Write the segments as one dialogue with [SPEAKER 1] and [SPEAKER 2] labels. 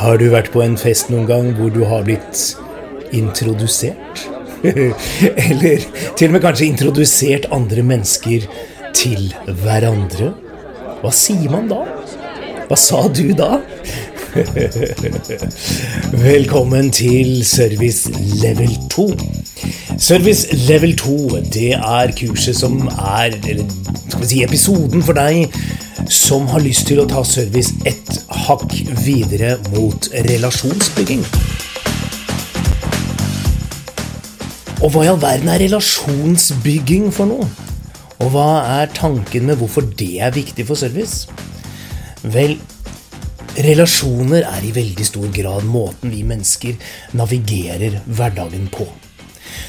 [SPEAKER 1] Har du vært på en fest noen gang hvor du har blitt introdusert? Eller til og med kanskje introdusert andre mennesker til hverandre? Hva sier man da? Hva sa du da? Velkommen til Service level 2. Service level 2 det er kurset som er Eller skal vi si episoden for deg som har lyst til å ta service et hakk videre mot relasjonsbygging. Og hva i all verden er relasjonsbygging for noe? Og hva er tanken med hvorfor det er viktig for service? Vel, relasjoner er i veldig stor grad måten vi mennesker navigerer hverdagen på.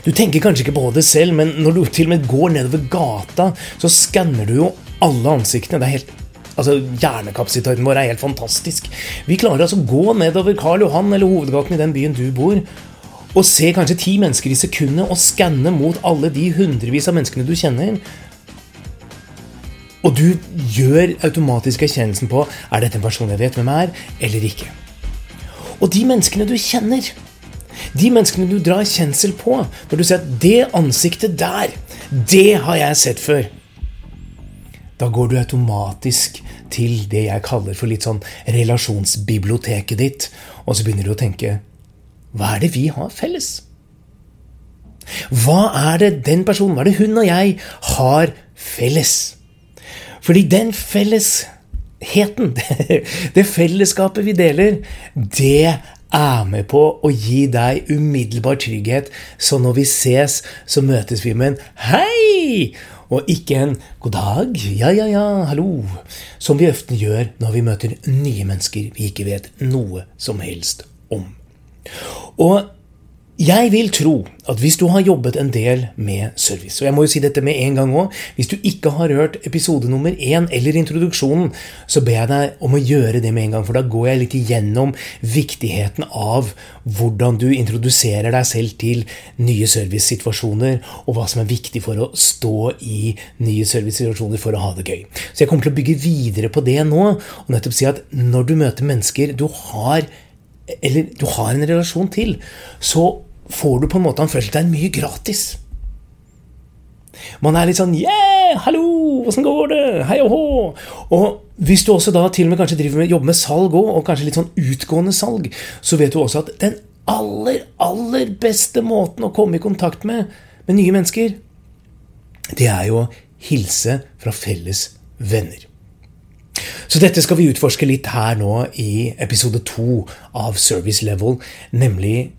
[SPEAKER 1] Du tenker kanskje ikke på det selv, men når du til og med går nedover gata, så skanner du jo alle ansiktene. Det er helt Altså, Hjernekapasiteten vår er helt fantastisk. Vi klarer altså å gå nedover Karl Johan eller hovedgaten i den byen du bor, og se kanskje ti mennesker i sekundet og skanne mot alle de hundrevis av menneskene du kjenner. Og du gjør automatisk erkjennelsen på er dette en person jeg vet hvem er, eller ikke. Og de menneskene du kjenner, de menneskene du drar kjensel på når du ser at det ansiktet der, det har jeg sett før. Da går du automatisk til det jeg kaller for litt sånn relasjonsbiblioteket ditt, og så begynner du å tenke Hva er det vi har felles? Hva er det den personen, hva er det hun og jeg har felles? Fordi den fellesheten, det fellesskapet vi deler, det er med på å gi deg umiddelbar trygghet, så når vi ses, så møtes vi med en 'hei' og ikke en 'god dag, ja, ja, ja, hallo', som vi ofte gjør når vi møter nye mennesker vi ikke vet noe som helst om. Og jeg vil tro at hvis du har jobbet en del med service, og jeg må jo si dette med en gang òg Hvis du ikke har hørt episode nummer én eller introduksjonen, så ber jeg deg om å gjøre det med en gang, for da går jeg litt igjennom viktigheten av hvordan du introduserer deg selv til nye servicesituasjoner, og hva som er viktig for å stå i nye servicesituasjoner for å ha det gøy. Så jeg kommer til å bygge videre på det nå, og nettopp si at når du møter mennesker du har eller du har en relasjon til, så får du på en måte en følelse av mye gratis. Man er litt sånn Yeah! Hallo! Åssen går det? Hei og hå! Og hvis du også da til og med kanskje driver med, jobber med salg òg, og kanskje litt sånn utgående salg, så vet du også at den aller, aller beste måten å komme i kontakt med, med nye mennesker, det er jo å hilse fra felles venner. Så dette skal vi utforske litt her nå i episode to av Service Level, nemlig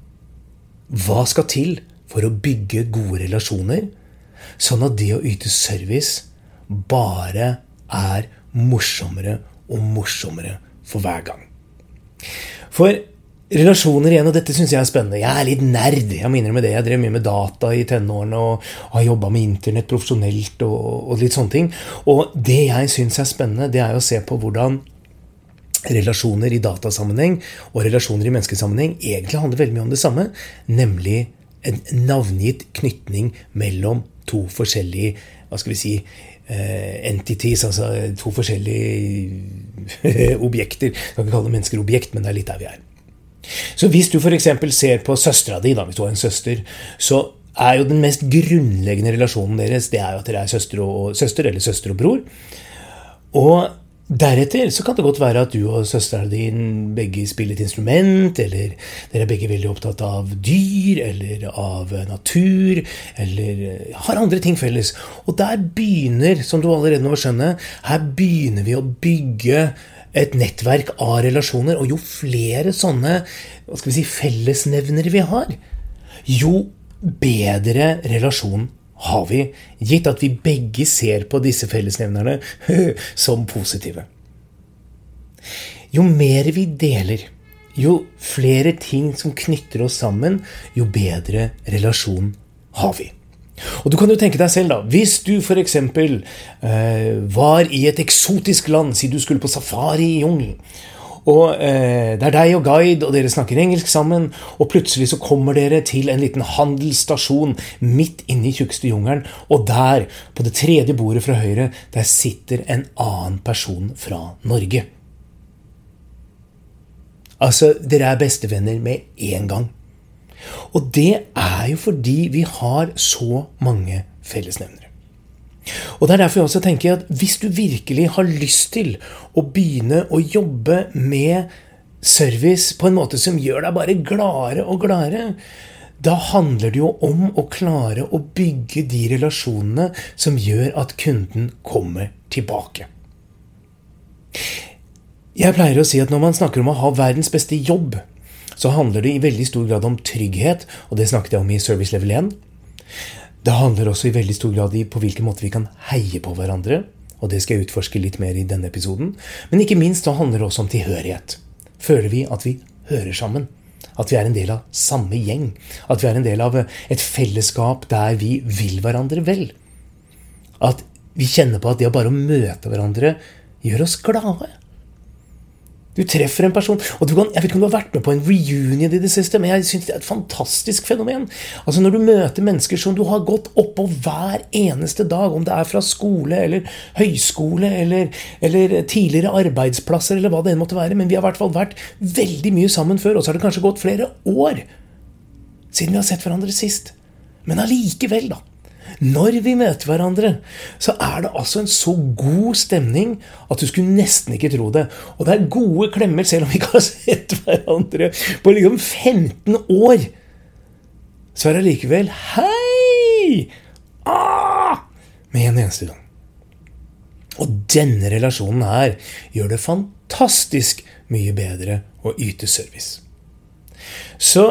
[SPEAKER 1] hva skal til for å bygge gode relasjoner, sånn at det å yte service bare er morsommere og morsommere for hver gang? For relasjoner igjen, og dette syns jeg er spennende. Jeg er litt nerd. Jeg minner med det. Jeg drev mye med data i tenårene og har jobba med internett profesjonelt og, og, litt sånne ting. Og det jeg syns er spennende, det er å se på hvordan relasjoner i datasammenheng og relasjoner i menneskesammenheng egentlig handler veldig mye om det samme, nemlig en navngitt knytning mellom to forskjellige hva skal vi si, uh, entities, altså to forskjellige objekter. Jeg kan ikke kalle mennesker objekt, men det er litt der vi er. Så hvis du f.eks. ser på søstera di, da, hvis du har en søster, så er jo den mest grunnleggende relasjonen deres det er jo at dere er søster, og, søster eller søster og bror. Og Deretter så kan det godt være at du og søsteren din begge spiller et instrument, eller dere er begge veldig opptatt av dyr eller av natur, eller har andre ting felles. Og der begynner, som du allerede nå skjønner, her begynner vi å bygge et nettverk av relasjoner. Og jo flere sånne hva skal vi si, fellesnevnere vi har, jo bedre relasjon har vi, gitt at vi begge ser på disse fellesnevnerne som positive. Jo mer vi deler, jo flere ting som knytter oss sammen, jo bedre relasjon har vi. Og du kan jo tenke deg selv, da. Hvis du f.eks. Eh, var i et eksotisk land, si du skulle på safari i jungelen, Og eh, det er deg og guide, og dere snakker engelsk sammen. Og plutselig så kommer dere til en liten handelsstasjon midt inne i tjukkeste jungelen. Og der, på det tredje bordet fra høyre, der sitter en annen person fra Norge. Altså, dere er bestevenner med en gang. Og det er jo fordi vi har så mange fellesnevnere. Og Det er derfor jeg også tenker at hvis du virkelig har lyst til å begynne å jobbe med service på en måte som gjør deg bare gladere og gladere, da handler det jo om å klare å bygge de relasjonene som gjør at kunden kommer tilbake. Jeg pleier å si at når man snakker om å ha verdens beste jobb, så handler det i veldig stor grad om trygghet, og det snakket jeg om i Service Level 1. Det handler også i veldig stor grad i på hvilken måte vi kan heie på hverandre. Og det skal jeg utforske litt mer i denne episoden. Men ikke minst da handler det også om tilhørighet. Føler vi at vi hører sammen? At vi er en del av samme gjeng? At vi er en del av et fellesskap der vi vil hverandre vel? At vi kjenner på at det å bare møte hverandre gjør oss glade? Du treffer en person og kan, Jeg vet ikke om du har vært med på en reunion i det siste, men jeg synes det er et fantastisk fenomen. Altså Når du møter mennesker som du har gått oppå hver eneste dag, om det er fra skole eller høyskole eller, eller tidligere arbeidsplasser eller hva det enn måtte være, men vi har i hvert fall vært veldig mye sammen før, og så har det kanskje gått flere år siden vi har sett hverandre sist. Men allikevel, da. Når vi møter hverandre, så er det altså en så god stemning at du skulle nesten ikke tro det. Og det er gode klemmer, selv om vi ikke har sett hverandre på liksom 15 år. Så er det likevel Hei! Ah! Med en eneste gang. Og denne relasjonen her gjør det fantastisk mye bedre å yte service. Så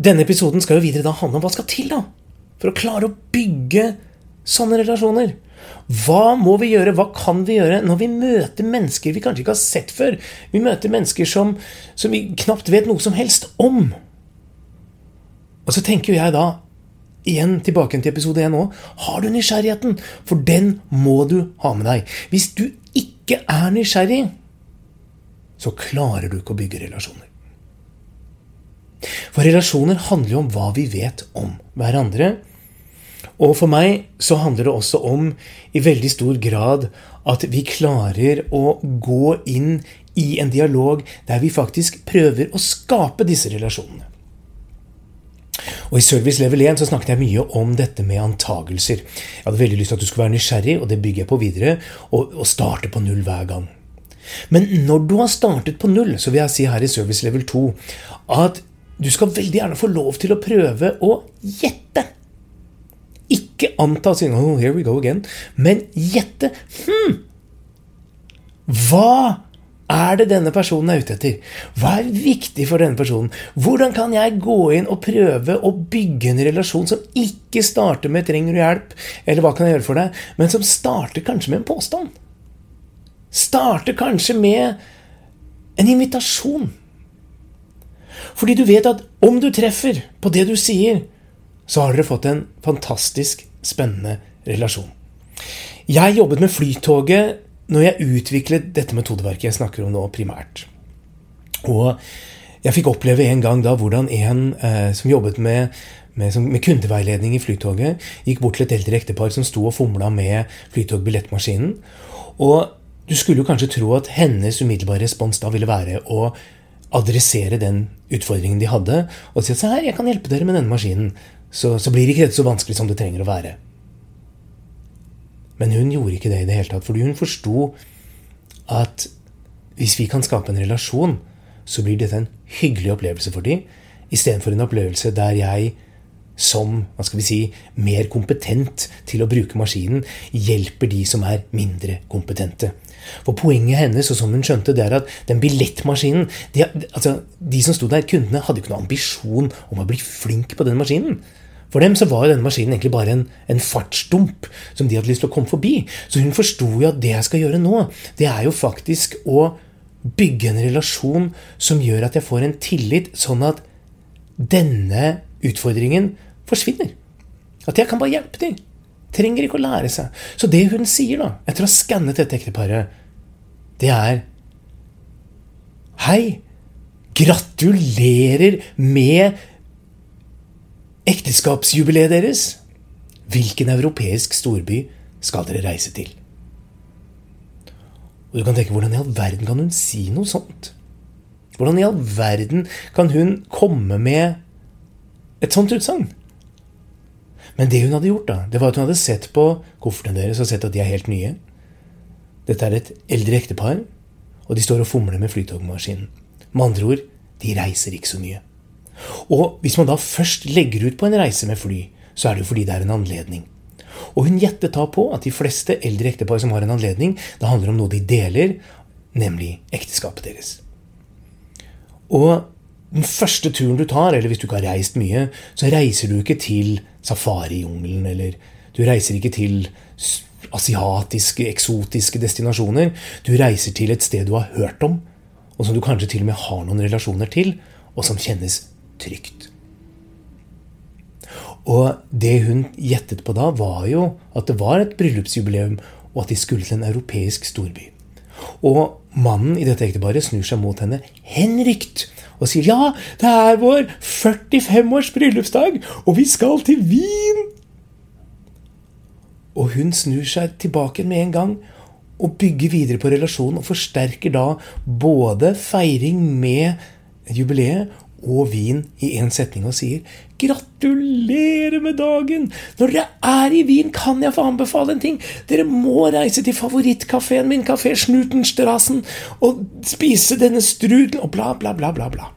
[SPEAKER 1] denne episoden skal jo videre da handle om hva skal til, da? For å klare å bygge sånne relasjoner. Hva må vi gjøre, hva kan vi gjøre når vi møter mennesker vi kanskje ikke har sett før? Vi møter mennesker som, som vi knapt vet noe som helst om. Og så tenker jeg da, igjen tilbake til episode 1 nå, har du nysgjerrigheten? For den må du ha med deg. Hvis du ikke er nysgjerrig, så klarer du ikke å bygge relasjoner. For relasjoner handler jo om hva vi vet om hverandre. Og for meg så handler det også om i veldig stor grad at vi klarer å gå inn i en dialog der vi faktisk prøver å skape disse relasjonene. Og I Service Level 1 så snakket jeg mye om dette med antagelser. Jeg hadde veldig lyst til at du skulle være nysgjerrig, og det bygger jeg på videre, og, og starte på null hver gang. Men når du har startet på null, så vil jeg si her i Service Level 2 at du skal veldig gjerne få lov til å prøve å gjette ikke anta siden oh, here we go again, men gjette. Hm, hva er det denne personen er ute etter? Hva er viktig for denne personen? Hvordan kan jeg gå inn og prøve å bygge en relasjon som ikke starter med 'trenger du hjelp', eller 'hva kan jeg gjøre for deg', men som starter kanskje med en påstand? Starter kanskje med en invitasjon. Fordi du vet at om du treffer på det du sier, så har dere fått en fantastisk spennende relasjon. Jeg jobbet med Flytoget når jeg utviklet dette metodeverket jeg snakker om nå, primært. Og jeg fikk oppleve en gang da hvordan en eh, som jobbet med, med, med, kundeveiledning i Flytoget, gikk bort til et eldre ektepar som sto og fomla med Flytogbillettmaskinen. Og du skulle jo kanskje tro at hennes umiddelbare respons da ville være å adressere den utfordringen de hadde, og si at se her, jeg kan hjelpe dere med denne maskinen så, så blir ikke dette så vanskelig som det trenger å være. Men hun gjorde ikke det i det hele tatt, fordi hun forsto at hvis vi kan skape en relasjon, så blir dette en hyggelig opplevelse for dem, istedenfor en opplevelse der jeg som hva skal vi si, mer kompetent til å bruke maskinen, hjelper de som er mindre kompetente. For Poenget hennes, og som hun skjønte, det er at den billettmaskinen de, altså, de som sto der, kundene, hadde ikke noen ambisjon om å bli flink på den maskinen. For dem så var jo denne maskinen egentlig bare en, en fartsdump som de hadde lyst til å komme forbi. Så hun forsto jo at det jeg skal gjøre nå, det er jo faktisk å bygge en relasjon som gjør at jeg får en tillit, sånn at denne utfordringen forsvinner. At jeg kan bare hjelpe dem. Trenger ikke å lære seg. Så det hun sier, da, etter å ha skannet dette ekteparet, det er Hei, gratulerer med ekteskapsjubileet deres! Hvilken europeisk storby skal dere reise til? Og du kan tenke, Hvordan i all verden kan hun si noe sånt? Hvordan i all verden kan hun komme med et sånt utsagn? Men det hun hadde gjort, da, det var at hun hadde sett på koffertene deres og sett at de er helt nye. Dette er et eldre ektepar, og de står og fomler med flytogmaskinen. Med andre ord, de reiser ikke så mye. Og hvis man da først legger ut på en reise med fly, så er det jo fordi det er en anledning. Og hun gjettet da på at de fleste eldre ektepar som har en anledning, det handler om noe de deler, nemlig ekteskapet deres. Og den første turen du tar, eller hvis du ikke har reist mye, så reiser du ikke til safarijungelen, eller du reiser ikke til asiatiske, eksotiske destinasjoner. Du reiser til et sted du har hørt om, og som du kanskje til og med har noen relasjoner til, og som kjennes trygt. Og det hun gjettet på da, var jo at det var et bryllupsjubileum, og at de skulle til en europeisk storby. Og mannen i dette ekteparet snur seg mot henne henrykt og sier ja, det er vår 45-års bryllupsdag, og vi skal til Wien! Og hun snur seg tilbake med en gang og bygger videre på relasjonen og forsterker da både feiring med jubileet og Wien i én setning og sier 'Gratulerer med dagen! Når dere er i Wien, kan jeg få anbefale en ting. Dere må reise til favorittkafeen min, Kafé Schnutenstrassen, og spise denne strudelen, og bla, bla, bla, bla, bla.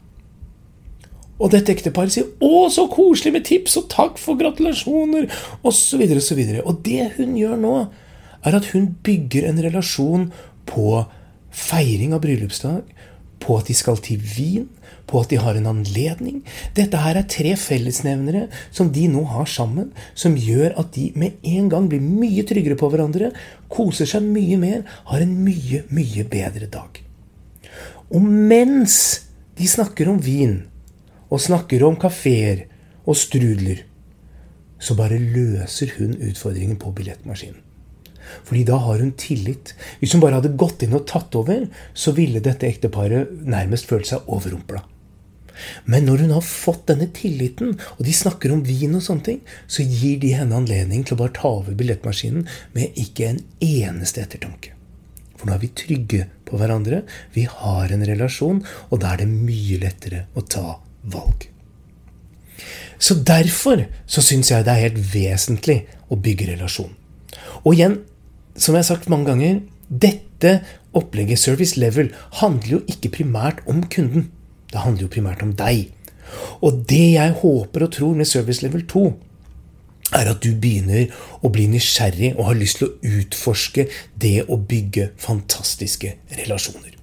[SPEAKER 1] Og dette ekteparet sier 'Å, så koselig med tips, og takk for gratulasjoner', osv., osv. Og det hun gjør nå, er at hun bygger en relasjon på feiring av bryllupsdag, på at de skal til Wien, på at de har en anledning. Dette her er tre fellesnevnere som de nå har sammen, som gjør at de med en gang blir mye tryggere på hverandre, koser seg mye mer, har en mye, mye bedre dag. Og mens de snakker om vin, og snakker om kafeer og strudler, så bare løser hun utfordringen på billettmaskinen. Fordi da har hun tillit. Hvis hun bare hadde gått inn og tatt over, så ville dette ekteparet nærmest følt seg overrumpla. Men når hun har fått denne tilliten, og de snakker om vin og sånne ting, så gir de henne anledning til å bare ta over billettmaskinen med ikke en eneste ettertanke. For nå er vi trygge på hverandre, vi har en relasjon, og da er det mye lettere å ta valg. Så derfor så syns jeg det er helt vesentlig å bygge relasjon. Og igjen, som jeg har sagt mange ganger, dette opplegget, service level, handler jo ikke primært om kunden. Det handler jo primært om deg. Og det jeg håper og tror med Service Level 2, er at du begynner å bli nysgjerrig og har lyst til å utforske det å bygge fantastiske relasjoner.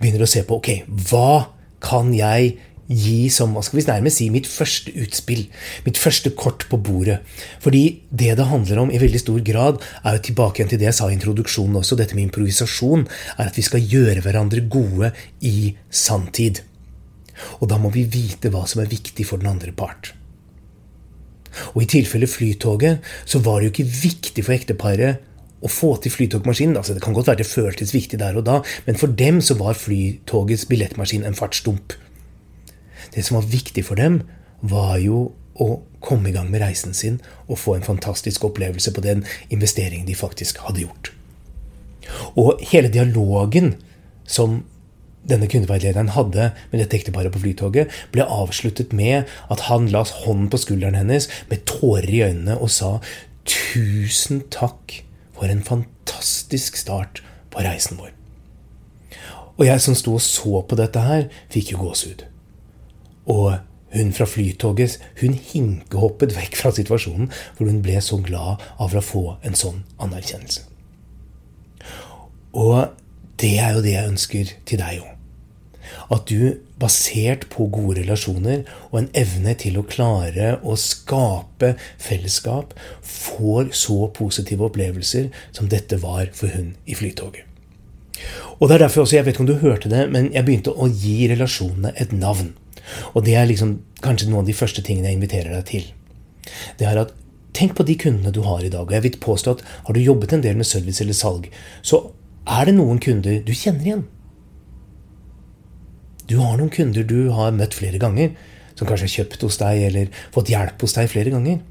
[SPEAKER 1] Begynner å se på ok, hva kan jeg gi som hva skal vi nærmest si, mitt første utspill. Mitt første kort på bordet. Fordi det det handler om i veldig stor grad, er jo tilbake igjen til det jeg sa i introduksjonen også, dette med improvisasjon, er at vi skal gjøre hverandre gode i sanntid. Og da må vi vite hva som er viktig for den andre part. Og i tilfelle Flytoget så var det jo ikke viktig for ekteparet å få til flytogmaskinen. Altså, det kan godt være det føltes viktig der og da, men for dem så var Flytogets billettmaskin en fartsdump. Det som var viktig for dem, var jo å komme i gang med reisen sin og få en fantastisk opplevelse på den investeringen de faktisk hadde gjort. Og hele dialogen som denne kundeveilederen hadde med dette ekteparet på Flytoget, ble avsluttet med at han la hånden på skulderen hennes med tårer i øynene og sa tusen takk for en fantastisk start på reisen vår. Og jeg som sto og så på dette her, fikk jo gåsehud. Og hun fra Flytoget hun hinkehoppet vekk fra situasjonen, for hun ble så glad av å få en sånn anerkjennelse. Og det er jo det jeg ønsker til deg òg. At du, basert på gode relasjoner og en evne til å klare å skape fellesskap, får så positive opplevelser som dette var for hun i Flytoget. Og det er derfor også, Jeg vet ikke om du hørte det, men jeg begynte å gi relasjonene et navn. Og det er liksom kanskje noen av de første tingene jeg inviterer deg til. Det er at Tenk på de kundene du har i dag. og jeg vil påstå at Har du jobbet en del med service eller salg, så er det noen kunder du kjenner igjen. Du har noen kunder du har møtt flere ganger, som kanskje har kjøpt hos deg eller fått hjelp hos deg flere ganger.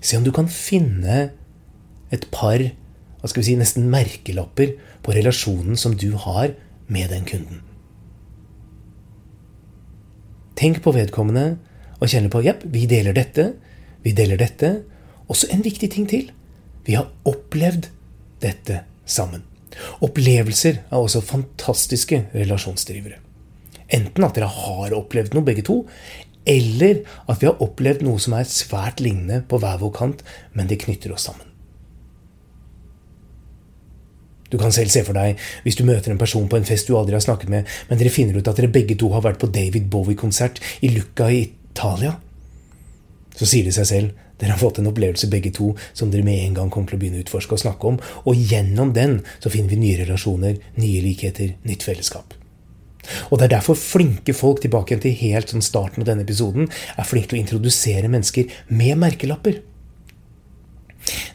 [SPEAKER 1] Se om du kan finne et par hva skal vi si, nesten merkelapper på relasjonen som du har med den kunden. Tenk på vedkommende og kjenne på Jepp, vi deler dette. Vi deler dette. Også en viktig ting til. Vi har opplevd dette sammen. Opplevelser er også fantastiske relasjonsdrivere. Enten at dere har opplevd noe, begge to, eller at vi har opplevd noe som er svært lignende på hver vår kant, men det knytter oss sammen. Du kan selv se for deg hvis du møter en person på en fest du aldri har snakket med, men dere finner ut at dere begge to har vært på David Bowie-konsert i Lucca i Italia. Så sier det seg selv dere har fått en opplevelse begge to som dere med en gang kommer til å begynne å utforske og snakke om, og gjennom den så finner vi nye relasjoner, nye likheter, nytt fellesskap. Og Det er derfor flinke folk tilbake til helt sånn starten av denne episoden er flinke til å introdusere mennesker med merkelapper.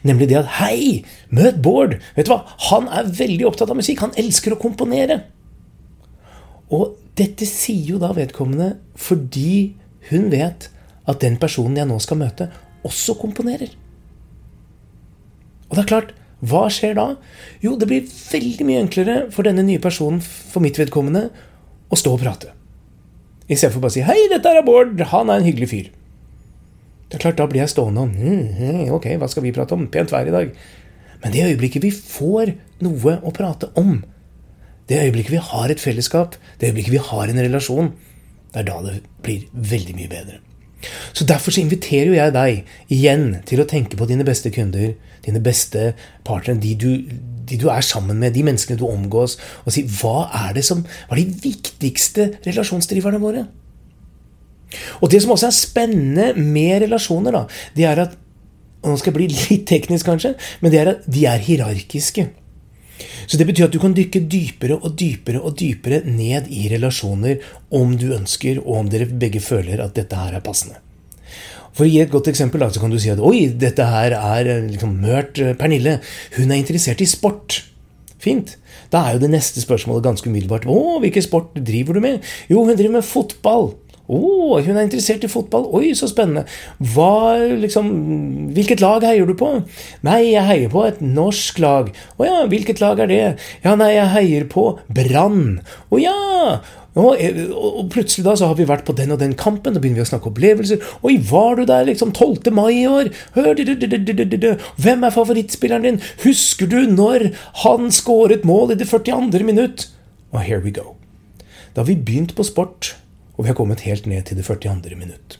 [SPEAKER 1] Nemlig det at Hei, møt Bård! Vet du hva? Han er veldig opptatt av musikk. Han elsker å komponere. Og dette sier jo da vedkommende fordi hun vet at den personen jeg nå skal møte, også komponerer. Og det er klart, hva skjer da? Jo, det blir veldig mye enklere for denne nye personen, for mitt vedkommende, å stå og prate. Istedenfor bare å si 'Hei, dette er Bård. Han er en hyggelig fyr'. Det er klart, Da blir jeg stående og mm, Ok, hva skal vi prate om? Pent vær i dag. Men det øyeblikket vi får noe å prate om, det øyeblikket vi har et fellesskap, det øyeblikket vi har en relasjon, det er da det blir veldig mye bedre. Så Derfor så inviterer jeg deg igjen til å tenke på dine beste kunder, dine beste partnere, de du, de du er sammen med, de menneskene du omgås, og si hva er det som var de viktigste relasjonsdriverne våre? Og det som også er spennende med relasjoner, da, det er at og Nå skal jeg bli litt teknisk, kanskje, men det er at de er hierarkiske. Så det betyr at du kan dykke dypere og dypere og dypere ned i relasjoner om du ønsker, og om dere begge føler at dette her er passende. For å gi et godt eksempel da, så kan du si at oi, dette her er eh, liksom mørt eh, Pernille. Hun er interessert i sport. Fint. Da er jo det neste spørsmålet ganske umiddelbart. Å, hvilken sport driver du med? Jo, hun driver med fotball. Å, oh, hun er interessert i fotball. Oi, så spennende. Hva, liksom, hvilket lag heier du på? Nei, jeg heier på et norsk lag. Å ja, hvilket lag er det? Ja, nei, jeg heier på Brann. Å ja! Og, og, plutselig da så har vi vært på den og den kampen, da begynner vi å snakke opplevelser. Oi, var du der liksom 12. mai i år? Hør, Hvem er favorittspilleren din? Husker du når han skåret mål i det 42. minutt? Og here we go. Da har vi begynt på sport og vi har kommet helt ned til det 42. minutt.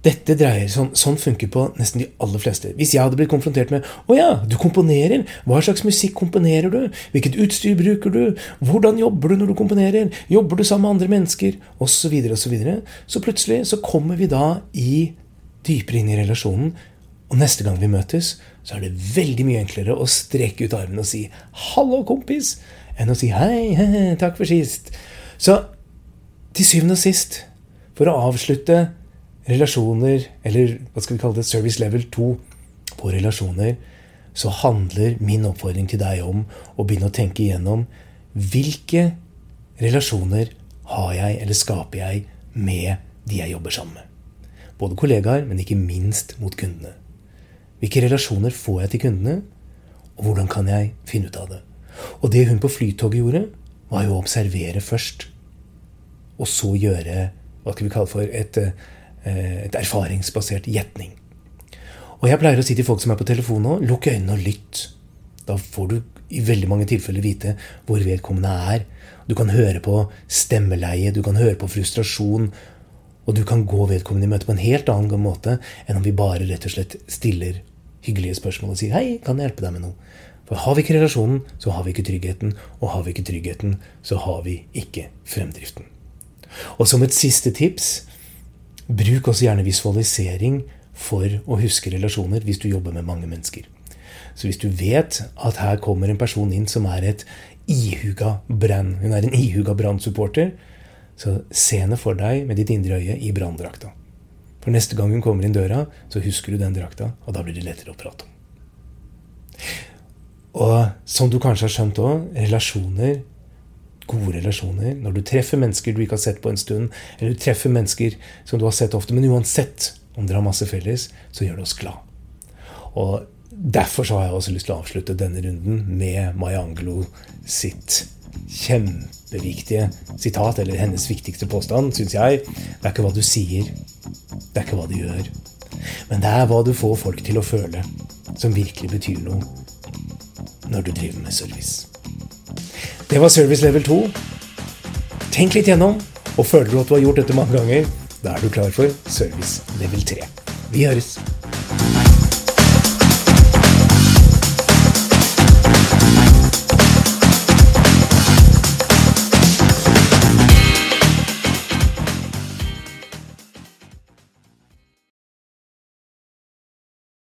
[SPEAKER 1] Dette dreier sånn, sånn funker på nesten de aller fleste. Hvis jeg hadde blitt konfrontert med 'Å ja, du komponerer. Hva slags musikk komponerer du? Hvilket utstyr bruker du? Hvordan jobber du når du komponerer? Jobber du sammen med andre mennesker? Osv. osv. Så, videre, så plutselig så kommer vi da i dypere inn i relasjonen. Og neste gang vi møtes, så er det veldig mye enklere å strekke ut armen og si 'hallo, kompis', enn å si 'hei, hei takk for sist'. Så til syvende og sist, for å avslutte relasjoner, eller hva skal vi kalle det, service level 2 på relasjoner, så handler min oppfordring til deg om å begynne å tenke igjennom hvilke relasjoner har jeg, eller skaper jeg, med de jeg jobber sammen med. Både kollegaer, men ikke minst mot kundene. Hvilke relasjoner får jeg til kundene, og hvordan kan jeg finne ut av det? Og det hun på Flytoget gjorde, var jo å observere først. Og så gjøre hva skal vi kalle for et, eh, et erfaringsbasert gjetning. Og jeg pleier å si til folk som er på telefon nå, lukk øynene og lytt. Da får du i veldig mange tilfeller vite hvor vedkommende er. Du kan høre på stemmeleie, du kan høre på frustrasjon. Og du kan gå vedkommende i møte på en helt annen måte enn om vi bare rett og slett stiller hyggelige spørsmål og sier 'Hei, kan jeg hjelpe deg med noe?' For har vi ikke relasjonen, så har vi ikke tryggheten. Og har vi ikke tryggheten, så har vi ikke fremdriften. Og som et siste tips bruk også gjerne visualisering for å huske relasjoner hvis du jobber med mange mennesker. Så hvis du vet at her kommer en person inn som er et ihuga brann, hun er en ihuga brann-supporter, så se henne for deg med ditt indre øye i branndrakta. For neste gang hun kommer inn døra, så husker du den drakta, og da blir det lettere å prate om. Og som du kanskje har skjønt òg, relasjoner, gode relasjoner Når du treffer mennesker du ikke har sett på en stund, eller du treffer mennesker som du har sett ofte, men uansett om dere har masse felles, så gjør det oss glad. Og Derfor så har jeg også lyst til å avslutte denne runden med Maya Angelou sitt kjempeviktige sitat, eller hennes viktigste påstand, syns jeg. Det er ikke hva du sier, det er ikke hva du gjør. Men det er hva du får folk til å føle, som virkelig betyr noe når du driver med service. Det var service level 2. Tenk litt gjennom, og føler du at du har gjort dette mange ganger, da er du klar for service level 3. Vi høres!